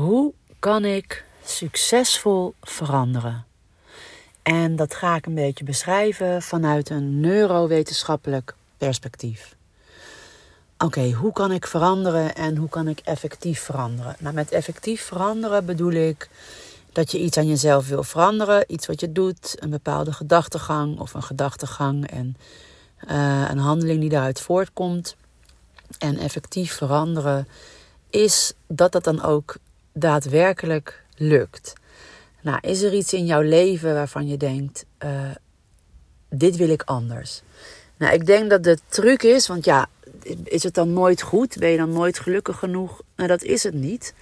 Hoe kan ik succesvol veranderen? En dat ga ik een beetje beschrijven vanuit een neurowetenschappelijk perspectief. Oké, hoe kan ik veranderen en hoe kan ik effectief veranderen? Nou, met effectief veranderen bedoel ik dat je iets aan jezelf wil veranderen, iets wat je doet, een bepaalde gedachtegang of een gedachtegang en uh, een handeling die daaruit voortkomt. En effectief veranderen is dat dat dan ook daadwerkelijk lukt. Nou, is er iets in jouw leven waarvan je denkt: uh, dit wil ik anders? Nou, ik denk dat de truc is, want ja, is het dan nooit goed? Ben je dan nooit gelukkig genoeg? Nou, dat is het niet.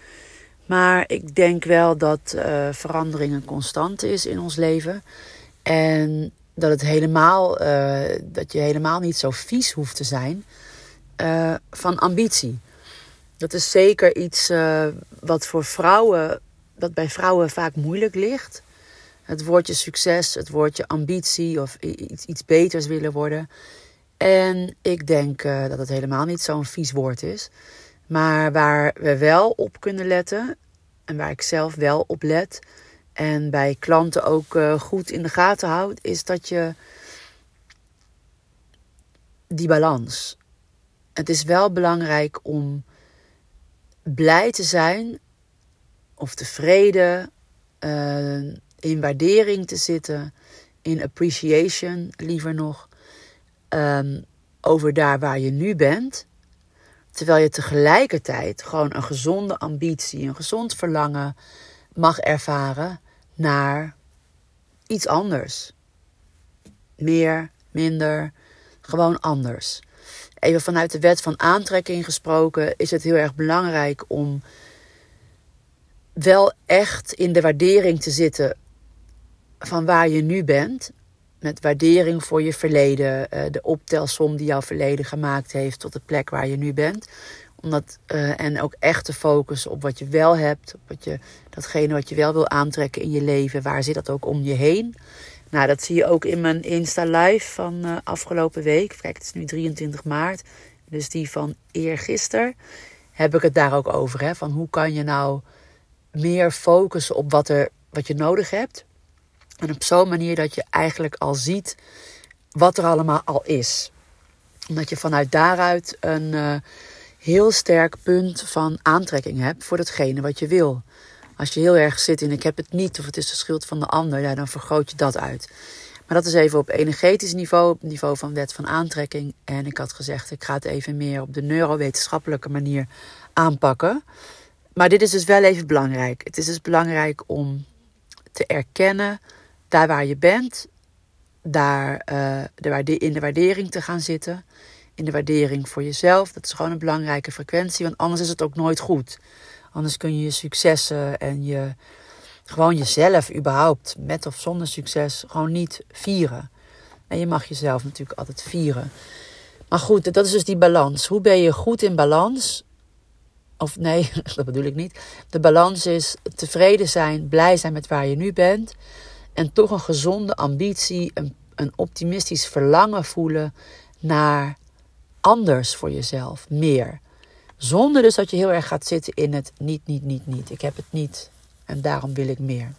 Maar ik denk wel dat uh, verandering een constante is in ons leven. En dat, het helemaal, uh, dat je helemaal niet zo vies hoeft te zijn van ambitie. Dat is zeker iets wat voor vrouwen, dat bij vrouwen vaak moeilijk ligt. Het woordje succes, het woordje ambitie of iets, iets beters willen worden. En ik denk uh, dat het helemaal niet zo'n vies woord is. Maar waar we wel op kunnen letten, en waar ik zelf wel op let, en bij klanten ook uh, goed in de gaten houdt, is dat je die balans. Het is wel belangrijk om blij te zijn of tevreden, uh, in waardering te zitten, in appreciation liever nog, um, over daar waar je nu bent. Terwijl je tegelijkertijd gewoon een gezonde ambitie, een gezond verlangen mag ervaren naar iets anders. Meer, minder, gewoon anders. Even vanuit de wet van aantrekking gesproken is het heel erg belangrijk om wel echt in de waardering te zitten van waar je nu bent. Met waardering voor je verleden, eh, de optelsom die jouw verleden gemaakt heeft tot de plek waar je nu bent. Omdat, uh, en ook echt te focussen op wat je wel hebt, op wat je, datgene wat je wel wil aantrekken in je leven. Waar zit dat ook om je heen? Nou, dat zie je ook in mijn Insta Live van uh, afgelopen week. Kijk, het is nu 23 maart, dus die van eergisteren. Heb ik het daar ook over, hè? van hoe kan je nou meer focussen op wat, er, wat je nodig hebt. En op zo'n manier dat je eigenlijk al ziet wat er allemaal al is. Omdat je vanuit daaruit een uh, heel sterk punt van aantrekking hebt voor datgene wat je wil. Als je heel erg zit in ik heb het niet of het is de schuld van de ander, ja, dan vergroot je dat uit. Maar dat is even op energetisch niveau, op niveau van wet van aantrekking. En ik had gezegd, ik ga het even meer op de neurowetenschappelijke manier aanpakken. Maar dit is dus wel even belangrijk. Het is dus belangrijk om te erkennen, daar waar je bent, daar uh, de in de waardering te gaan zitten. In de waardering voor jezelf. Dat is gewoon een belangrijke frequentie, want anders is het ook nooit goed. Anders kun je je successen en je, gewoon jezelf überhaupt, met of zonder succes, gewoon niet vieren. En je mag jezelf natuurlijk altijd vieren. Maar goed, dat is dus die balans. Hoe ben je goed in balans of nee, dat bedoel ik niet. De balans is tevreden zijn, blij zijn met waar je nu bent. En toch een gezonde ambitie, een, een optimistisch verlangen voelen naar anders voor jezelf, meer. Zonder dus dat je heel erg gaat zitten in het niet, niet, niet, niet. Ik heb het niet en daarom wil ik meer.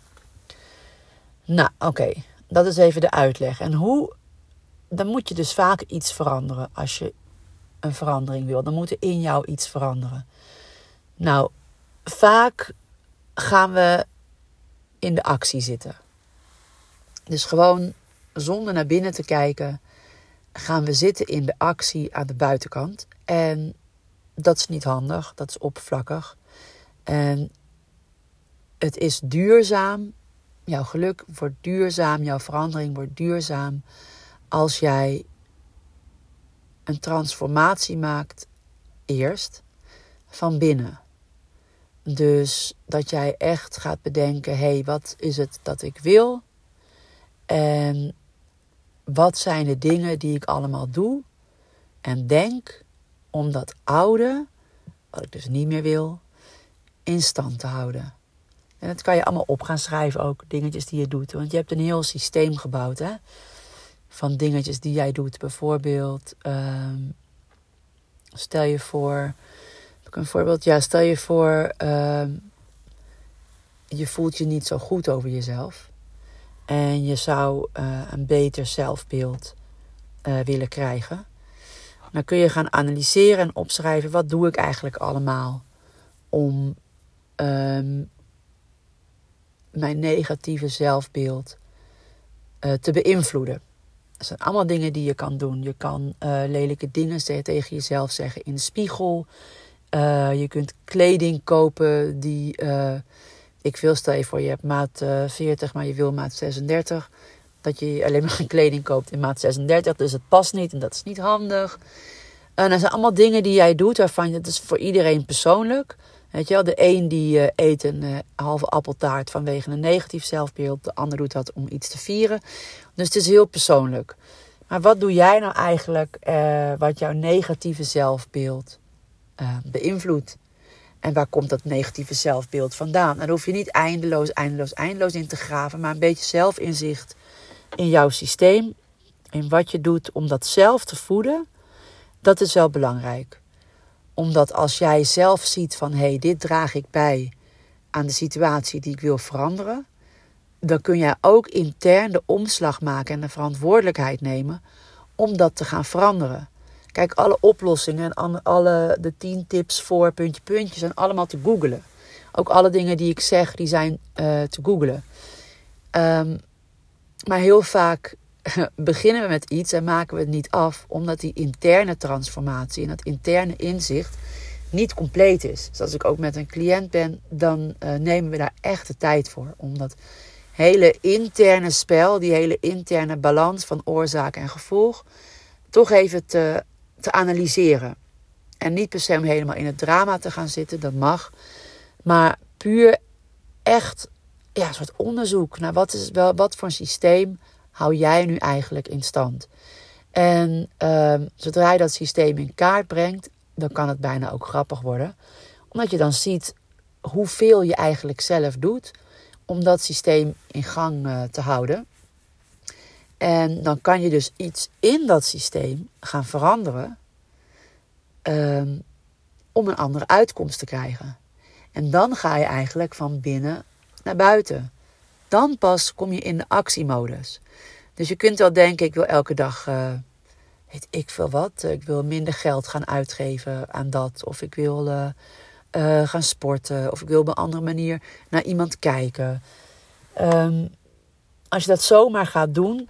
Nou, oké. Dat is even de uitleg. En hoe. Dan moet je dus vaak iets veranderen als je een verandering wil. Dan moet er in jou iets veranderen. Nou, vaak gaan we in de actie zitten. Dus gewoon zonder naar binnen te kijken, gaan we zitten in de actie aan de buitenkant. En dat is niet handig, dat is oppervlakkig. En het is duurzaam. Jouw geluk wordt duurzaam, jouw verandering wordt duurzaam als jij een transformatie maakt eerst van binnen. Dus dat jij echt gaat bedenken: hé, hey, wat is het dat ik wil? En wat zijn de dingen die ik allemaal doe en denk om dat oude, wat ik dus niet meer wil, in stand te houden? En dat kan je allemaal op gaan schrijven ook, dingetjes die je doet. Want je hebt een heel systeem gebouwd, hè? Van dingetjes die jij doet. Bijvoorbeeld, um, stel je voor ik een voorbeeld? Ja, stel je voor, uh, je voelt je niet zo goed over jezelf. En je zou uh, een beter zelfbeeld uh, willen krijgen. Dan kun je gaan analyseren en opschrijven wat doe ik eigenlijk allemaal om um, mijn negatieve zelfbeeld uh, te beïnvloeden. Dat zijn allemaal dingen die je kan doen. Je kan uh, lelijke dingen tegen jezelf zeggen in de spiegel. Uh, je kunt kleding kopen die. ik wil stel je voor, je hebt maat 40, maar je wil maat 36. Dat je alleen maar kleding koopt in maat 36, dus het past niet en dat is niet handig. En dat zijn allemaal dingen die jij doet waarvan dat is voor iedereen persoonlijk. Weet je wel, de een die uh, eet een uh, halve appeltaart vanwege een negatief zelfbeeld. De ander doet dat om iets te vieren. Dus het is heel persoonlijk. Maar wat doe jij nou eigenlijk uh, wat jouw negatieve zelfbeeld beïnvloedt? En waar komt dat negatieve zelfbeeld vandaan? Daar hoef je niet eindeloos, eindeloos, eindeloos in te graven. Maar een beetje zelfinzicht in jouw systeem. In wat je doet om dat zelf te voeden. Dat is wel belangrijk omdat als jij zelf ziet van hé, hey, dit draag ik bij aan de situatie die ik wil veranderen, dan kun jij ook intern de omslag maken en de verantwoordelijkheid nemen om dat te gaan veranderen. Kijk, alle oplossingen en alle de tien tips voor puntje puntje zijn allemaal te googlen. Ook alle dingen die ik zeg, die zijn uh, te googlen. Um, maar heel vaak beginnen we met iets en maken we het niet af, omdat die interne transformatie en dat interne inzicht niet compleet is. Dus als ik ook met een cliënt ben, dan uh, nemen we daar echt de tijd voor. Om dat hele interne spel, die hele interne balans van oorzaak en gevolg, toch even te, te analyseren. En niet per se om helemaal in het drama te gaan zitten, dat mag. Maar puur echt ja, een soort onderzoek naar wat, is wel, wat voor systeem hou jij nu eigenlijk in stand? En uh, zodra je dat systeem in kaart brengt, dan kan het bijna ook grappig worden. Omdat je dan ziet hoeveel je eigenlijk zelf doet om dat systeem in gang uh, te houden. En dan kan je dus iets in dat systeem gaan veranderen uh, om een andere uitkomst te krijgen. En dan ga je eigenlijk van binnen buiten. Dan pas kom je in de actiemodus. Dus je kunt wel denken, ik wil elke dag, uh, ik veel wat. Ik wil minder geld gaan uitgeven aan dat. Of ik wil uh, gaan sporten. Of ik wil op een andere manier naar iemand kijken. Um, als je dat zomaar gaat doen,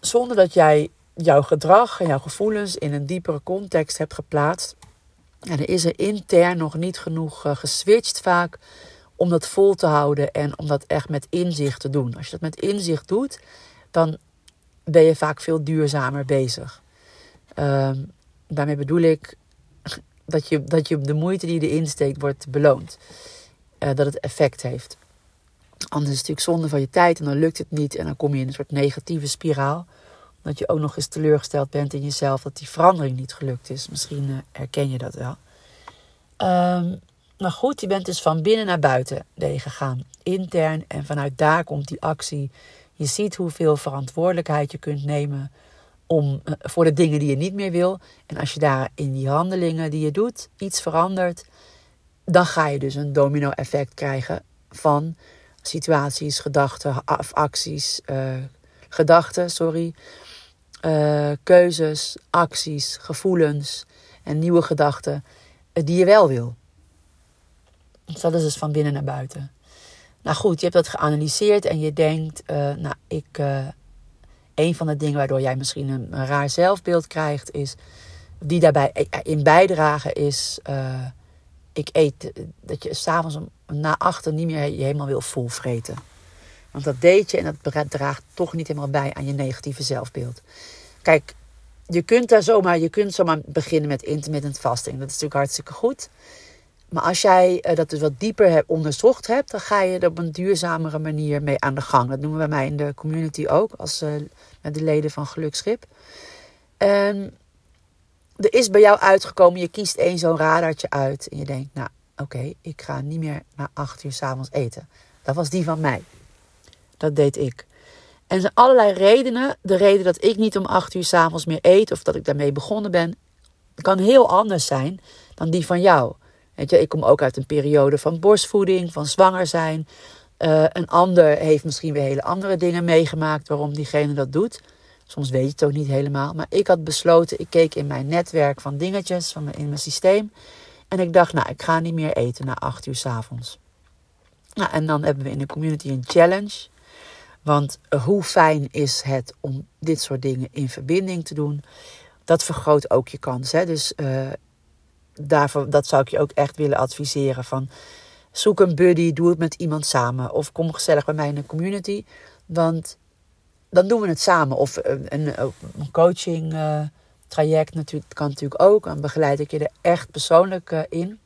zonder dat jij jouw gedrag en jouw gevoelens in een diepere context hebt geplaatst. En er is er intern nog niet genoeg geswitcht vaak om dat vol te houden en om dat echt met inzicht te doen. Als je dat met inzicht doet, dan ben je vaak veel duurzamer bezig. Um, daarmee bedoel ik dat je, dat je de moeite die je erin steekt wordt beloond. Uh, dat het effect heeft. Anders is het natuurlijk zonde van je tijd en dan lukt het niet. En dan kom je in een soort negatieve spiraal. Dat je ook nog eens teleurgesteld bent in jezelf dat die verandering niet gelukt is. Misschien uh, herken je dat wel. Um, maar goed, je bent dus van binnen naar buiten ben je gegaan. Intern. En vanuit daar komt die actie je ziet hoeveel verantwoordelijkheid je kunt nemen om, eh, voor de dingen die je niet meer wil. En als je daar in die handelingen die je doet iets verandert, dan ga je dus een domino-effect krijgen van situaties, gedachten, acties, uh, gedachten, sorry, uh, keuzes, acties, gevoelens en nieuwe gedachten die je wel wil. Dus dat is dus van binnen naar buiten. Nou goed, je hebt dat geanalyseerd en je denkt, uh, nou, ik. Uh, een van de dingen waardoor jij misschien een, raar zelfbeeld krijgt, is. Die daarbij in bijdragen is. Uh, ik eet. Dat je s'avonds na achter niet meer je helemaal wil volvreten. Want dat deed je en dat draagt toch niet helemaal bij aan je negatieve zelfbeeld. Kijk, je kunt daar zomaar, je kunt zomaar beginnen met intermittent fasting. Dat is natuurlijk hartstikke goed. Maar als jij uh, dat dus wat dieper hebt onderzocht hebt, dan ga je er op een duurzamere manier mee aan de gang. Dat noemen we mij in de community ook, als uh, met de leden van Gelukschip. En er is bij jou uitgekomen, je kiest één zo'n radartje uit en je denkt, nou oké, ik ga niet meer na acht uur s'avonds eten. Dat was die van mij. Dat deed ik. En er zijn allerlei redenen. De reden dat ik niet om acht uur s'avonds meer eet of dat ik daarmee begonnen ben, kan heel anders zijn dan die van jou. Weet je, ik kom ook uit een periode van borstvoeding, van zwanger zijn. Uh, een ander heeft misschien weer hele andere dingen meegemaakt waarom diegene dat doet. Soms weet je het ook niet helemaal. Maar ik had besloten, ik keek in mijn netwerk van dingetjes, van in mijn systeem. En ik dacht, nou, ik ga niet meer eten na acht uur s avonds. Nou, en dan hebben we in de community een challenge. Want hoe fijn is het om dit soort dingen in verbinding te doen? Dat vergroot ook je kans. Hè? Dus uh, daarvoor, dat zou ik je ook echt willen adviseren. Van, zoek een buddy, doe het met iemand samen. Of kom gezellig bij mij in de community. Want dan doen we het samen. Of een, een, een coaching uh, traject natuurlijk, kan natuurlijk ook. Dan begeleid ik je er echt persoonlijk uh, in.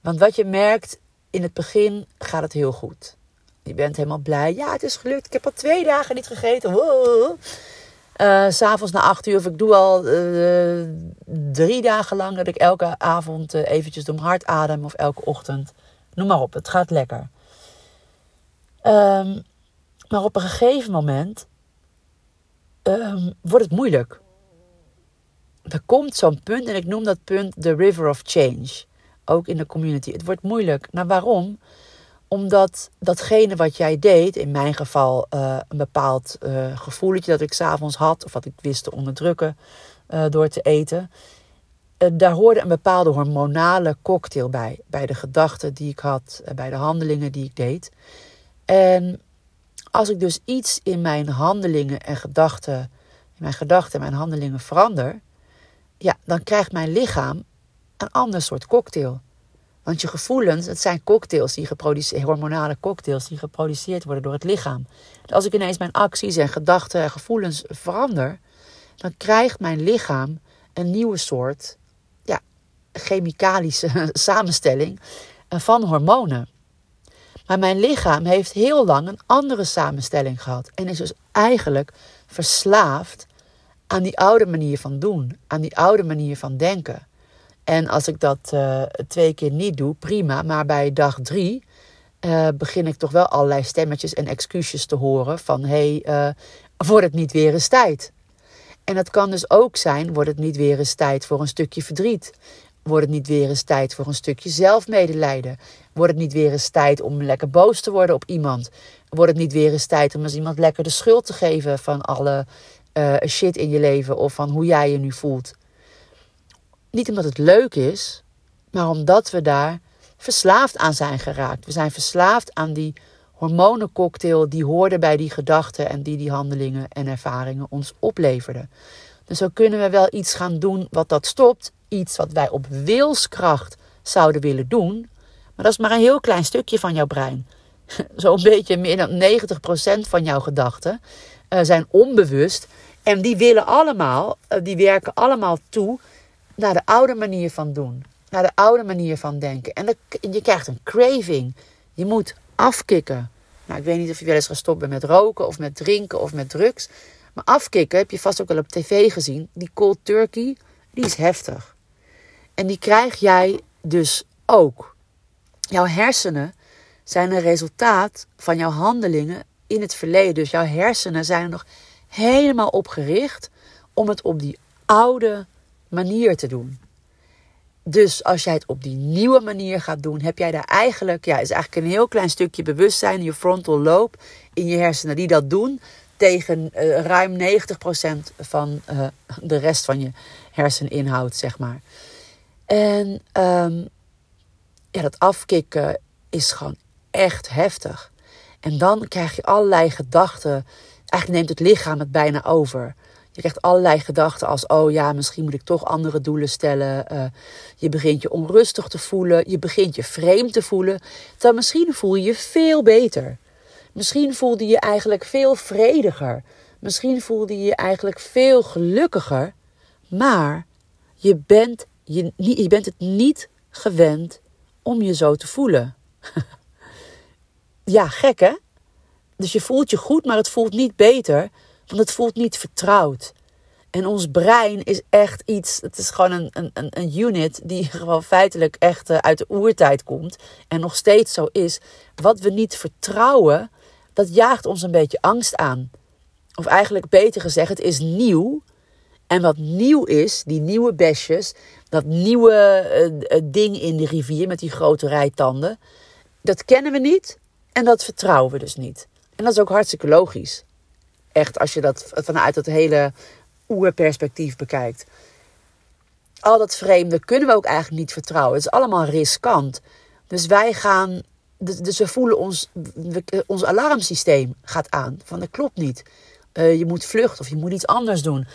Want wat je merkt, in het begin gaat het heel goed. Je bent helemaal blij. Ja, het is gelukt. Ik heb al twee dagen niet gegeten. Uh, S'avonds na acht uur, of ik doe al uh, drie dagen lang dat ik elke avond uh, eventjes door mijn hart adem of elke ochtend. Noem maar op, het gaat lekker. Um, maar op een gegeven moment um, wordt het moeilijk. Er komt zo'n punt, en ik noem dat punt de river of change. Ook in de community. Het wordt moeilijk. Nou, waarom? Omdat datgene wat jij deed, in mijn geval uh, een bepaald uh, gevoeletje dat ik s'avonds had, of wat ik wist te onderdrukken uh, door te eten, daar hoorde een bepaalde hormonale cocktail bij. Bij de gedachten die ik had, bij de handelingen die ik deed. En als ik dus iets in mijn handelingen en gedachten, in mijn gedachten en mijn handelingen verander, ja, dan krijgt mijn lichaam een ander soort cocktail. Want je gevoelens, het zijn cocktails die geproduceerd, hormonale cocktails die geproduceerd worden door het lichaam. Dus als ik ineens mijn acties en gedachten en gevoelens verander, dan krijgt mijn lichaam een nieuwe soort ja, chemicalische samenstelling eh, van hormonen. Maar mijn lichaam heeft heel lang een andere samenstelling gehad en is dus eigenlijk verslaafd aan die oude manier van doen, aan die oude manier van denken. En als ik dat uh, twee keer niet doe, prima. Maar bij dag drie uh, begin ik toch wel allerlei stemmetjes en excuses te horen van hé, hey, uh, wordt het niet weer eens tijd? En het kan dus ook zijn, wordt het niet weer eens tijd voor een stukje verdriet? Wordt het niet weer eens tijd voor een stukje zelfmedelijden? Wordt het niet weer eens tijd om lekker boos te worden op iemand? Wordt het niet weer eens tijd om eens iemand lekker de schuld te geven van alle shit in je leven of van hoe jij je nu voelt? Niet omdat het leuk is, maar omdat we daar verslaafd aan zijn geraakt. We zijn verslaafd aan die hormonencocktail die hoorde bij die gedachten en die die handelingen en ervaringen ons opleverden. Dus zo kunnen we wel iets gaan doen wat dat stopt. Iets wat wij op wilskracht zouden willen doen. Maar dat is maar een heel klein stukje van jouw brein. Zo'n beetje meer dan 90% van jouw gedachten uh, zijn onbewust. En die willen allemaal, uh, die werken allemaal toe naar de oude manier van doen. Naar de oude manier van denken. En je krijgt een craving. Je moet afkicken. Nou, ik weet niet of je wel eens gestopt bent met roken of met drinken of met drugs. Maar afkicken heb je vast ook wel op tv gezien. Die cold turkey, die is heftig. En die krijg jij dus ook. Jouw hersenen zijn een resultaat van jouw handelingen in het verleden. Dus jouw hersenen zijn er nog helemaal op gericht om het op die oude manier te doen. Dus als jij het op die nieuwe manier gaat doen, heb jij daar eigenlijk, ja, is eigenlijk een heel klein stukje bewustzijn, je frontal lobe in je hersenen, die dat doen tegen uh, ruim 90% van uh, de rest van je herseninhoud, zeg maar. En um, ja, dat afkicken is gewoon echt heftig. En dan krijg je allerlei gedachten. Eigenlijk neemt het lichaam het bijna over. Je krijgt allerlei gedachten als: oh ja, misschien moet ik toch andere doelen stellen. Uh, je begint je onrustig te voelen. Je begint je vreemd te voelen. Dan misschien voel je je veel beter. Misschien voelde je eigenlijk veel vrediger. Misschien voelde je je eigenlijk veel gelukkiger. Maar je bent, je, je bent het niet gewend om je zo te voelen. ja, gek hè? Dus je voelt je goed, maar het voelt niet beter want het voelt niet vertrouwd. En ons brein is echt iets, het is gewoon een, een, een unit die gewoon feitelijk echt eh, uit de oertijd komt. En nog steeds zo is. Wat we niet vertrouwen, dat jaagt ons een beetje angst aan. Of eigenlijk beter gezegd, het is nieuw. En wat nieuw is, die nieuwe besjes, dat nieuwe uh, ding in de rivier met die grote rijtanden, dat kennen we niet en dat vertrouwen we dus niet. En dat is ook hartstikke logisch. Echt, als je dat vanuit het hele oerperspectief bekijkt. Al dat vreemde kunnen we ook eigenlijk niet vertrouwen. Het is allemaal riskant. Dus wij gaan, dus we voelen ons, ons alarmsysteem gaat aan. Van dat klopt niet. Uh, je moet vluchten of je moet iets anders doen.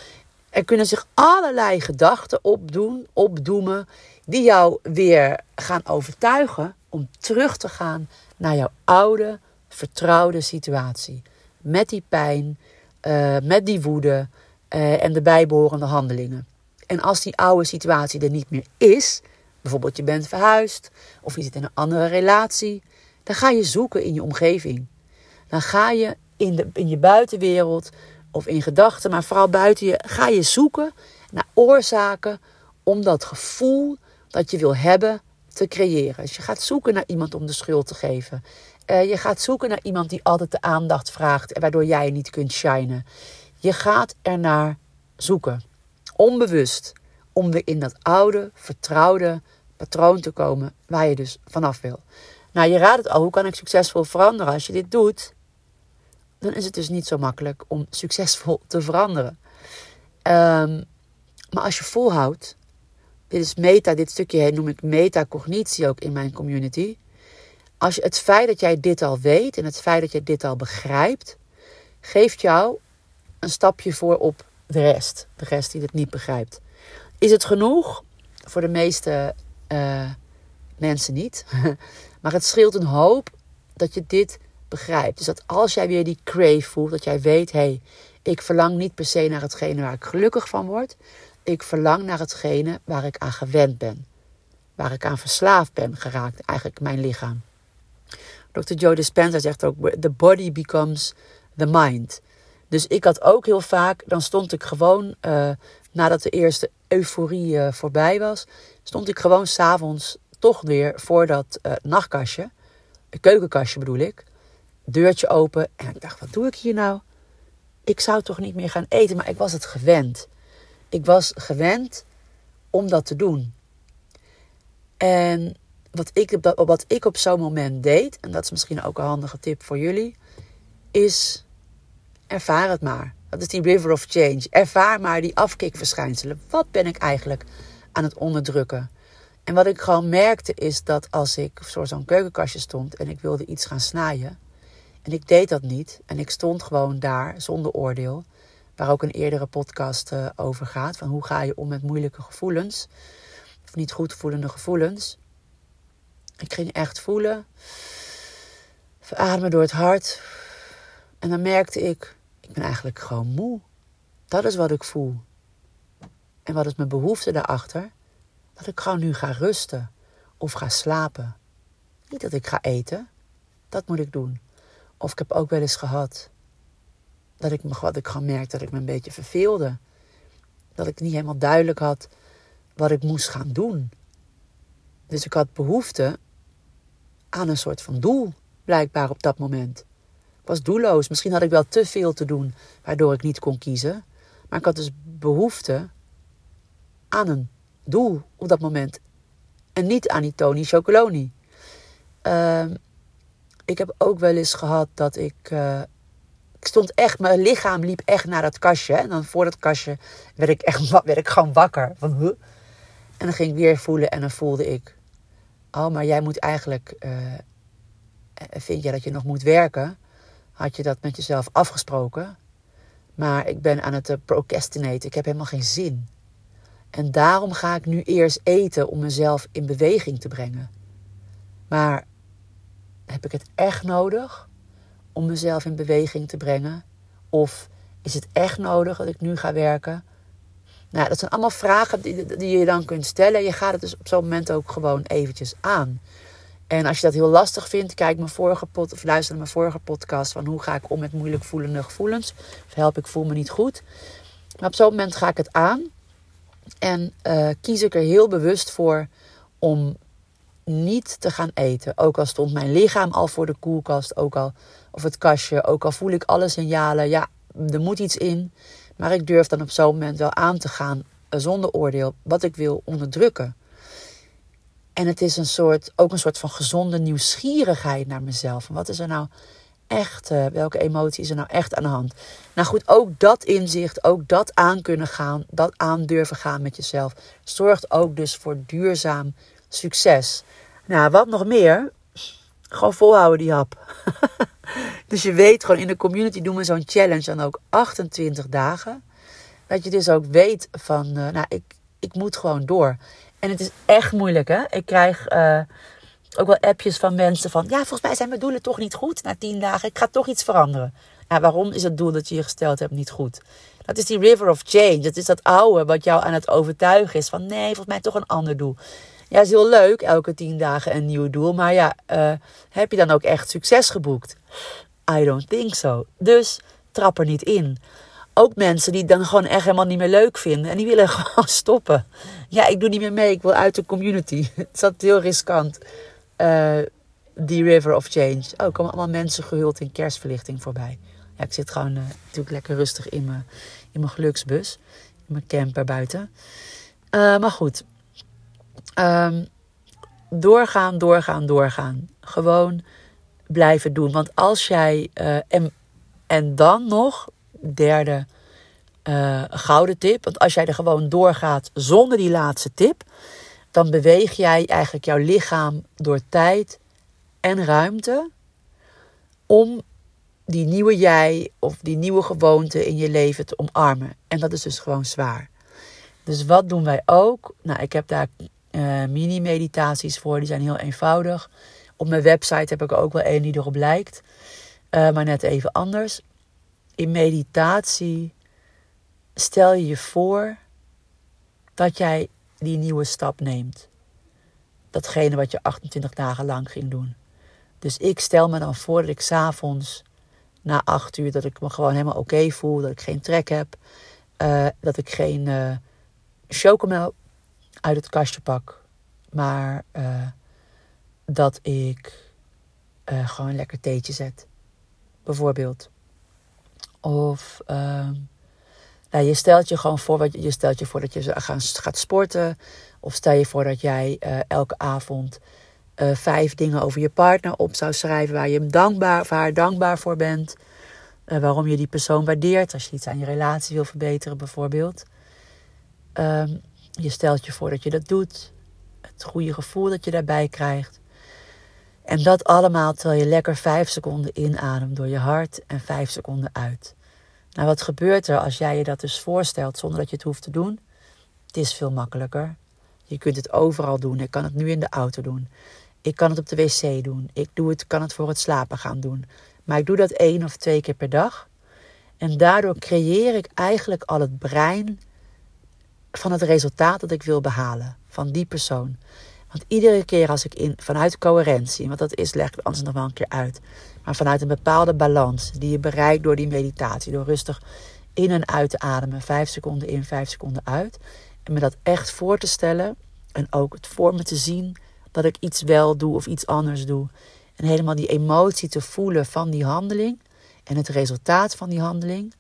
Er kunnen zich allerlei gedachten opdoen, opdoemen, die jou weer gaan overtuigen om terug te gaan naar jouw oude, vertrouwde situatie. Met die pijn, uh, met die woede uh, en de bijbehorende handelingen. En als die oude situatie er niet meer is, bijvoorbeeld je bent verhuisd of je zit in een andere relatie, dan ga je zoeken in je omgeving. Dan ga je in, de, in je buitenwereld of in gedachten, maar vooral buiten je, ga je zoeken naar oorzaken om dat gevoel dat je wil hebben te creëren. Dus je gaat zoeken naar iemand om de schuld te geven. Uh, je gaat zoeken naar iemand die altijd de aandacht vraagt en waardoor jij niet kunt shinen. Je gaat ernaar zoeken, onbewust, om weer in dat oude, vertrouwde patroon te komen waar je dus vanaf wil. Nou, je raadt het al, hoe kan ik succesvol veranderen? Als je dit doet, dan is het dus niet zo makkelijk om succesvol te veranderen. Um, maar als je volhoudt, dit is meta, dit stukje noem ik metacognitie ook in mijn community. Als het feit dat jij dit al weet en het feit dat je dit al begrijpt, geeft jou een stapje voor op de rest. De rest die het niet begrijpt. Is het genoeg? Voor de meeste uh, mensen niet. maar het scheelt een hoop dat je dit begrijpt. Dus dat als jij weer die crave voelt, dat jij weet: hé, hey, ik verlang niet per se naar hetgene waar ik gelukkig van word. Ik verlang naar hetgene waar ik aan gewend ben. Waar ik aan verslaafd ben geraakt, eigenlijk mijn lichaam. Dr. Joe Dispenza zegt ook: The body becomes the mind. Dus ik had ook heel vaak, dan stond ik gewoon, uh, nadat de eerste euforie uh, voorbij was, stond ik gewoon s'avonds toch weer voor dat uh, nachtkastje, keukenkastje bedoel ik, deurtje open. En ik dacht, wat doe ik hier nou? Ik zou toch niet meer gaan eten, maar ik was het gewend. Ik was gewend om dat te doen. En wat ik, wat ik op zo'n moment deed, en dat is misschien ook een handige tip voor jullie, is ervaar het maar. Dat is die river of change. Ervaar maar die afkikverschijnselen. Wat ben ik eigenlijk aan het onderdrukken? En wat ik gewoon merkte is dat als ik voor zo'n keukenkastje stond en ik wilde iets gaan snijden, en ik deed dat niet. En ik stond gewoon daar zonder oordeel. Waar ook een eerdere podcast uh, over gaat. Van hoe ga je om met moeilijke gevoelens. Of niet goed voelende gevoelens. Ik ging echt voelen. Verademen door het hart. En dan merkte ik, ik ben eigenlijk gewoon moe. Dat is wat ik voel. En wat is mijn behoefte daarachter? Dat ik gewoon nu ga rusten of ga slapen. Niet dat ik ga eten. Dat moet ik doen. Of ik heb ook wel eens gehad dat ik, wat ik gewoon merkte dat ik me een beetje verveelde. Dat ik niet helemaal duidelijk had wat ik moest gaan doen. Dus ik had behoefte aan een soort van doel, blijkbaar op dat moment. Ik was doelloos. Misschien had ik wel te veel te doen, waardoor ik niet kon kiezen. Maar ik had dus behoefte aan een doel op dat moment. En niet aan die Tony Chocoloni. Uh, ik heb ook wel eens gehad dat ik. Uh, ik stond echt, mijn lichaam liep echt naar dat kastje. En dan voor dat kastje werd ik echt werd ik gewoon wakker. Van? En dan ging ik weer voelen en dan voelde ik. Oh, maar jij moet eigenlijk. Uh, vind je dat je nog moet werken? Had je dat met jezelf afgesproken? Maar ik ben aan het procrastinaten. Ik heb helemaal geen zin. En daarom ga ik nu eerst eten om mezelf in beweging te brengen. Maar heb ik het echt nodig om mezelf in beweging te brengen? Of is het echt nodig dat ik nu ga werken? Nou, dat zijn allemaal vragen die, die je dan kunt stellen. Je gaat het dus op zo'n moment ook gewoon eventjes aan. En als je dat heel lastig vindt, kijk mijn vorige pod, of luister naar mijn vorige podcast van hoe ga ik om met moeilijk voelende gevoelens. Of help ik voel me niet goed. Maar op zo'n moment ga ik het aan. En uh, kies ik er heel bewust voor om niet te gaan eten. Ook al stond mijn lichaam al voor de koelkast, ook al, of het kastje, ook al voel ik alle signalen. Ja, er moet iets in. Maar ik durf dan op zo'n moment wel aan te gaan eh, zonder oordeel wat ik wil onderdrukken. En het is een soort, ook een soort van gezonde nieuwsgierigheid naar mezelf. Wat is er nou echt, uh, welke emotie is er nou echt aan de hand? Nou goed, ook dat inzicht, ook dat aan kunnen gaan, dat aan durven gaan met jezelf, zorgt ook dus voor duurzaam succes. Nou, wat nog meer? Gewoon volhouden die hap. dus je weet gewoon in de community doen we zo'n challenge dan ook 28 dagen. Dat je dus ook weet van, uh, nou, ik, ik moet gewoon door. En het is echt moeilijk, hè? Ik krijg uh, ook wel appjes van mensen van... Ja, volgens mij zijn mijn doelen toch niet goed na 10 dagen. Ik ga toch iets veranderen. Ja, waarom is het doel dat je je gesteld hebt niet goed? Dat is die river of change. Dat is dat oude wat jou aan het overtuigen is. Van nee, volgens mij toch een ander doel. Ja, is heel leuk, elke 10 dagen een nieuw doel. Maar ja, uh, heb je dan ook echt succes geboekt? I don't think so. Dus trap er niet in ook mensen die het dan gewoon echt helemaal niet meer leuk vinden. En die willen gewoon stoppen. Ja, ik doe niet meer mee. Ik wil uit de community. Het altijd heel riskant. Uh, die River of Change. Oh, komen allemaal mensen gehuld in kerstverlichting voorbij. Ja, ik zit gewoon uh, natuurlijk lekker rustig in mijn, in mijn geluksbus. In mijn camper buiten. Uh, maar goed. Um, doorgaan, doorgaan, doorgaan. Gewoon blijven doen. Want als jij... en, en dan nog derde uh, gouden tip. Want als jij er gewoon doorgaat zonder die laatste tip, dan beweeg jij eigenlijk jouw lichaam door tijd en ruimte om die nieuwe jij of die nieuwe gewoonte in je leven te omarmen. En dat is dus gewoon zwaar. Dus wat doen wij ook? Nou, ik heb daar uh, mini-meditaties voor, die zijn heel eenvoudig. Op mijn website heb ik ook wel een die erop lijkt, uh, maar net even anders in meditatie stel je je voor dat jij die nieuwe stap neemt. Datgene wat je 28 dagen lang ging doen. Dus ik stel me dan voor dat ik s'avonds na 8 uur, dat ik me gewoon helemaal oké voel, dat ik geen trek heb, uh, dat ik geen uh, chocomel uit het kastje pak, maar dat ik gewoon een lekker theetje zet. Bijvoorbeeld. Of uh, nou, je stelt je gewoon voor, je stelt je voor dat je gaat sporten. Of stel je voor dat jij uh, elke avond uh, vijf dingen over je partner op zou schrijven waar je hem dankbaar, of haar dankbaar voor bent. Waarom je die persoon waardeert als je iets aan je relatie wil verbeteren bijvoorbeeld. Um, je stelt je voor dat je dat doet. Het goede gevoel dat je daarbij krijgt. En dat allemaal terwijl je lekker vijf seconden inademt door je hart en vijf seconden uit. Nou, wat gebeurt er als jij je dat dus voorstelt zonder dat je het hoeft te doen? Het is veel makkelijker. Je kunt het overal doen. Ik kan het nu in de auto doen. Ik kan het op de wc doen. Ik doe het, kan het voor het slapen gaan doen. Maar ik doe dat één of twee keer per dag. En daardoor creëer ik eigenlijk al het brein van het resultaat dat ik wil behalen. Van die persoon. Want iedere keer als ik in, vanuit coherentie, want dat is, leg ik anders nog wel een keer uit. Maar vanuit een bepaalde balans die je bereikt door die meditatie. Door rustig in en uit te ademen. Vijf seconden in, vijf seconden uit. En me dat echt voor te stellen. En ook het voor me te zien dat ik iets wel doe of iets anders doe. En helemaal die emotie te voelen van die handeling. En het resultaat van die handeling.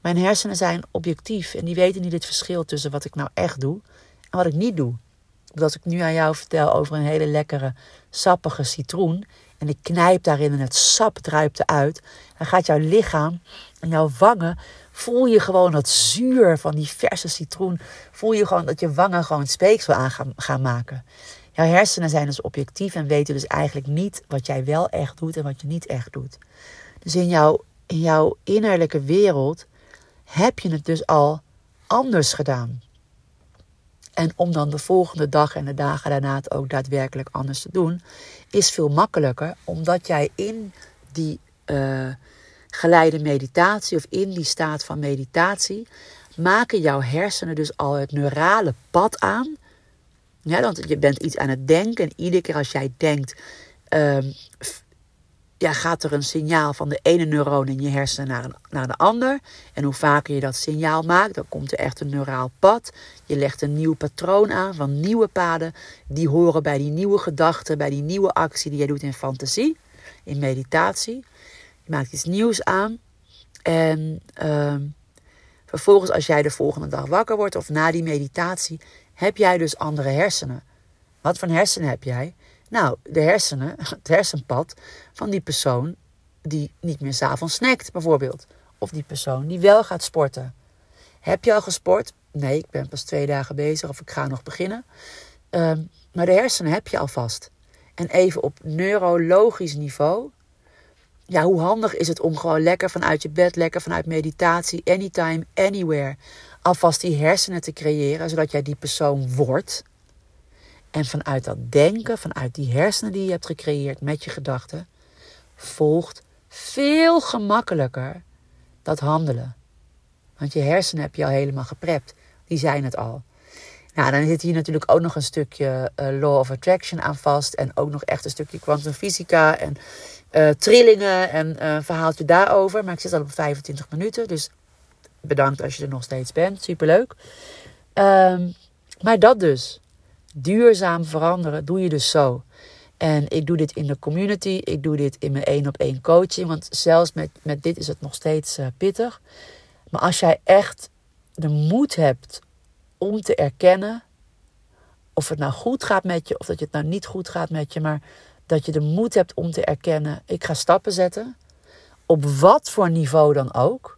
Mijn hersenen zijn objectief en die weten niet het verschil tussen wat ik nou echt doe en wat ik niet doe als ik nu aan jou vertel over een hele lekkere, sappige citroen. En ik knijp daarin en het sap druipt eruit. Dan gaat jouw lichaam en jouw wangen. Voel je gewoon dat zuur van die verse citroen. Voel je gewoon dat je wangen gewoon speeksel aan gaan, gaan maken. Jouw hersenen zijn dus objectief en weten dus eigenlijk niet wat jij wel echt doet en wat je niet echt doet. Dus in jouw, in jouw innerlijke wereld heb je het dus al anders gedaan. En om dan de volgende dag en de dagen daarna het ook daadwerkelijk anders te doen, is veel makkelijker, omdat jij in die uh, geleide meditatie of in die staat van meditatie, maken jouw hersenen dus al het neurale pad aan. Ja, want je bent iets aan het denken en iedere keer als jij denkt, um, ja, gaat er een signaal van de ene neuron in je hersenen naar, naar de ander. En hoe vaker je dat signaal maakt, dan komt er echt een neuraal pad. Je legt een nieuw patroon aan van nieuwe paden. Die horen bij die nieuwe gedachten, bij die nieuwe actie die je doet in fantasie, in meditatie. Je maakt iets nieuws aan. En uh, Vervolgens, als jij de volgende dag wakker wordt of na die meditatie, heb jij dus andere hersenen. Wat voor hersenen heb jij? Nou, de hersenen, het hersenpad van die persoon die niet meer s'avonds snackt, bijvoorbeeld. Of die persoon die wel gaat sporten. Heb je al gesport? Nee, ik ben pas twee dagen bezig of ik ga nog beginnen. Ehm, maar de hersenen heb je alvast. En even op neurologisch niveau. Ja, hoe handig is het om gewoon lekker vanuit je bed, lekker vanuit meditatie, anytime, anywhere, alvast die hersenen te creëren, zodat jij die persoon wordt. En vanuit dat denken, vanuit die hersenen die je hebt gecreëerd met je gedachten, volgt veel gemakkelijker dat handelen. Want je hersenen heb je al helemaal geprept. Die zijn het al. Nou, dan zit hier natuurlijk ook nog een stukje uh, Law of Attraction aan vast. En ook nog echt een stukje kwantumfysica en uh, trillingen en uh, verhaaltje daarover. Maar ik zit al op 25 minuten. Dus bedankt als je er nog steeds bent. Superleuk. Um, maar dat dus. Duurzaam veranderen doe je dus zo. En ik doe dit in de community. Ik doe dit in mijn één op één coaching. Want zelfs met, met dit is het nog steeds pittig. Maar als jij echt de moed hebt om te erkennen of het nou goed gaat met je of dat het nou niet goed gaat met je, maar dat je de moed hebt om te erkennen, ik ga stappen zetten, op wat voor niveau dan ook.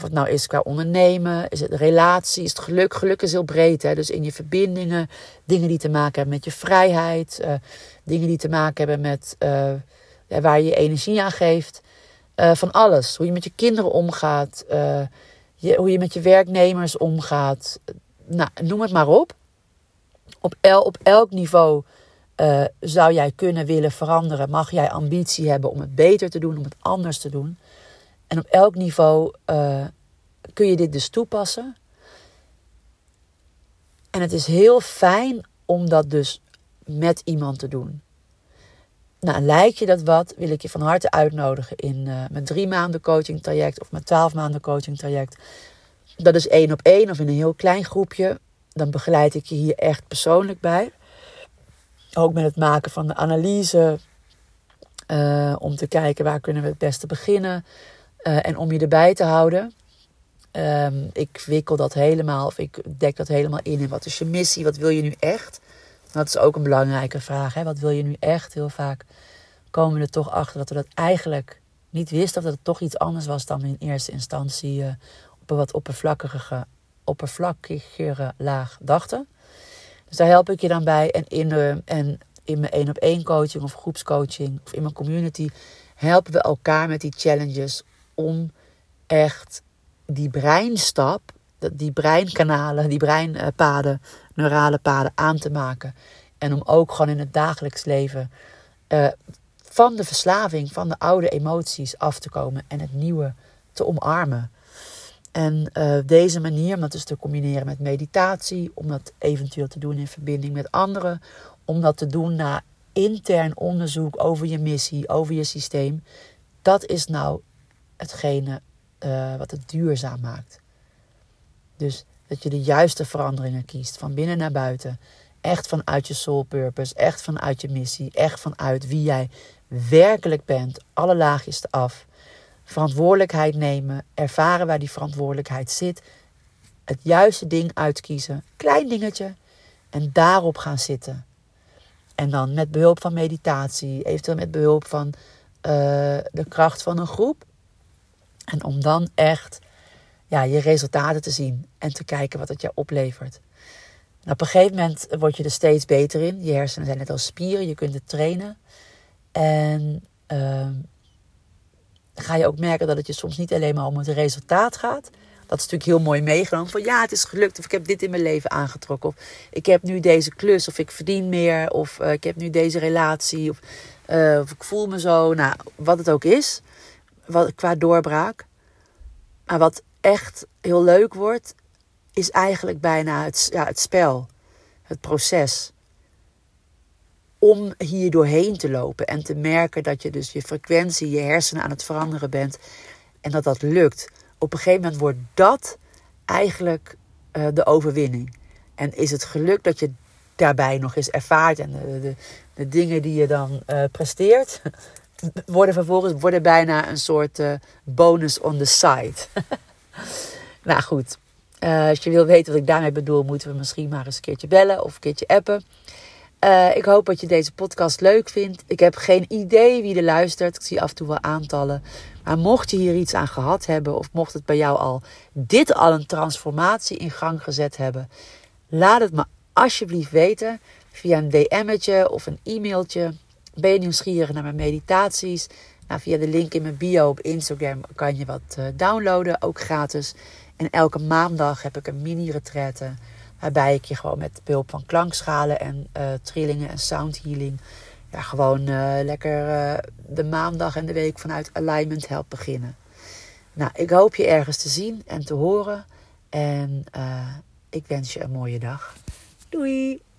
Of het nou is qua ondernemen, is het relatie, is het geluk. Geluk is heel breed, hè? dus in je verbindingen, dingen die te maken hebben met je vrijheid, uh, dingen die te maken hebben met uh, waar je je energie aan geeft. Uh, van alles. Hoe je met je kinderen omgaat, hoe je met je werknemers omgaat. Nou, noem het maar op. Op, el, op elk niveau zou jij kunnen willen veranderen. Mag jij ambitie hebben om het beter te doen, om het anders te doen. En op elk niveau uh, kun je dit dus toepassen. En het is heel fijn om dat dus met iemand te doen. Nou, lijkt je dat wat, wil ik je van harte uitnodigen in uh, mijn drie maanden coaching traject of mijn twaalf maanden coaching traject. Dat is één op één of in een heel klein groepje. Dan begeleid ik je hier echt persoonlijk bij. Ook met het maken van de analyse. Uh, om te kijken waar kunnen we het beste beginnen. Uh, en om je erbij te houden. Um, ik wikkel dat helemaal, of ik dek dat helemaal in. En wat is je missie? Wat wil je nu echt? Dat is ook een belangrijke vraag. Hè? Wat wil je nu echt? Heel vaak komen we er toch achter dat we dat eigenlijk niet wisten. Of dat het toch iets anders was dan in eerste instantie uh, op een wat oppervlakkige, oppervlakkigere laag dachten. Dus daar help ik je dan bij. En in, uh, en in mijn één op één coaching of groepscoaching of in mijn community helpen we elkaar met die challenges om echt die breinstap, die breinkanalen, die breinpaden neurale paden aan te maken. En om ook gewoon in het dagelijks leven uh, van de verslaving, van de oude emoties af te komen en het nieuwe te omarmen. En uh, deze manier, om dat dus te combineren met meditatie, om dat eventueel te doen in verbinding met anderen, om dat te doen na intern onderzoek over je missie, over je systeem, dat is nou hetgene uh, wat het duurzaam maakt. Dus dat je de juiste veranderingen kiest, van binnen naar buiten. Echt vanuit je soul purpose, echt vanuit je missie, echt vanuit wie jij werkelijk bent, alle laagjes af. Verantwoordelijkheid nemen, ervaren waar die verantwoordelijkheid zit, het juiste ding uitkiezen, klein dingetje, en daarop gaan zitten. En dan met behulp van meditatie, eventueel met behulp van uh, de kracht van een groep. En om dan echt ja, je resultaten te zien en te kijken wat het je oplevert. Nou, op een gegeven moment word je er steeds beter in. Je hersenen zijn net als spieren, je kunt het trainen. En uh, ga je ook merken dat het je soms niet alleen maar om het resultaat gaat. Dat is natuurlijk heel mooi meegenomen. Van ja, het is gelukt. Of ik heb dit in mijn leven aangetrokken. Of ik heb nu deze klus. Of ik verdien meer. Of uh, ik heb nu deze relatie. Of, uh, of ik voel me zo. Nou, wat het ook is. Wat, qua doorbraak. Maar wat echt heel leuk wordt, is eigenlijk bijna het, ja, het spel, het proces. Om hier doorheen te lopen en te merken dat je dus je frequentie, je hersenen aan het veranderen bent en dat dat lukt. Op een gegeven moment wordt dat eigenlijk uh, de overwinning. En is het geluk dat je daarbij nog eens ervaart en de, de, dingen die je dan uh, presteert, worden vervolgens worden bijna een soort uh, bonus on the side. Nou goed, uh, als je wil weten wat ik daarmee bedoel, moeten we misschien maar eens een keertje bellen of een keertje appen. Uh, ik hoop dat je deze podcast leuk vindt. Ik heb geen idee wie er luistert. Ik zie af en toe wel aantallen. Maar mocht je hier iets aan gehad hebben, of mocht het bij jou al dit al een transformatie in gang gezet hebben, laat het me alsjeblieft weten via een DM'tje of een e-mailtje. Ben je nieuwsgierig naar mijn meditaties? Nou, via de link in mijn bio op Instagram kan je wat uh, downloaden, ook gratis. En elke maandag heb ik een mini-retraite. Waarbij ik je gewoon met behulp van klankschalen en uh, trillingen en soundhealing. Ja, gewoon uh, lekker de maandag en de week vanuit alignment help beginnen. Nou, ik hoop je ergens te zien en te horen. En ik wens je een mooie dag. Doei!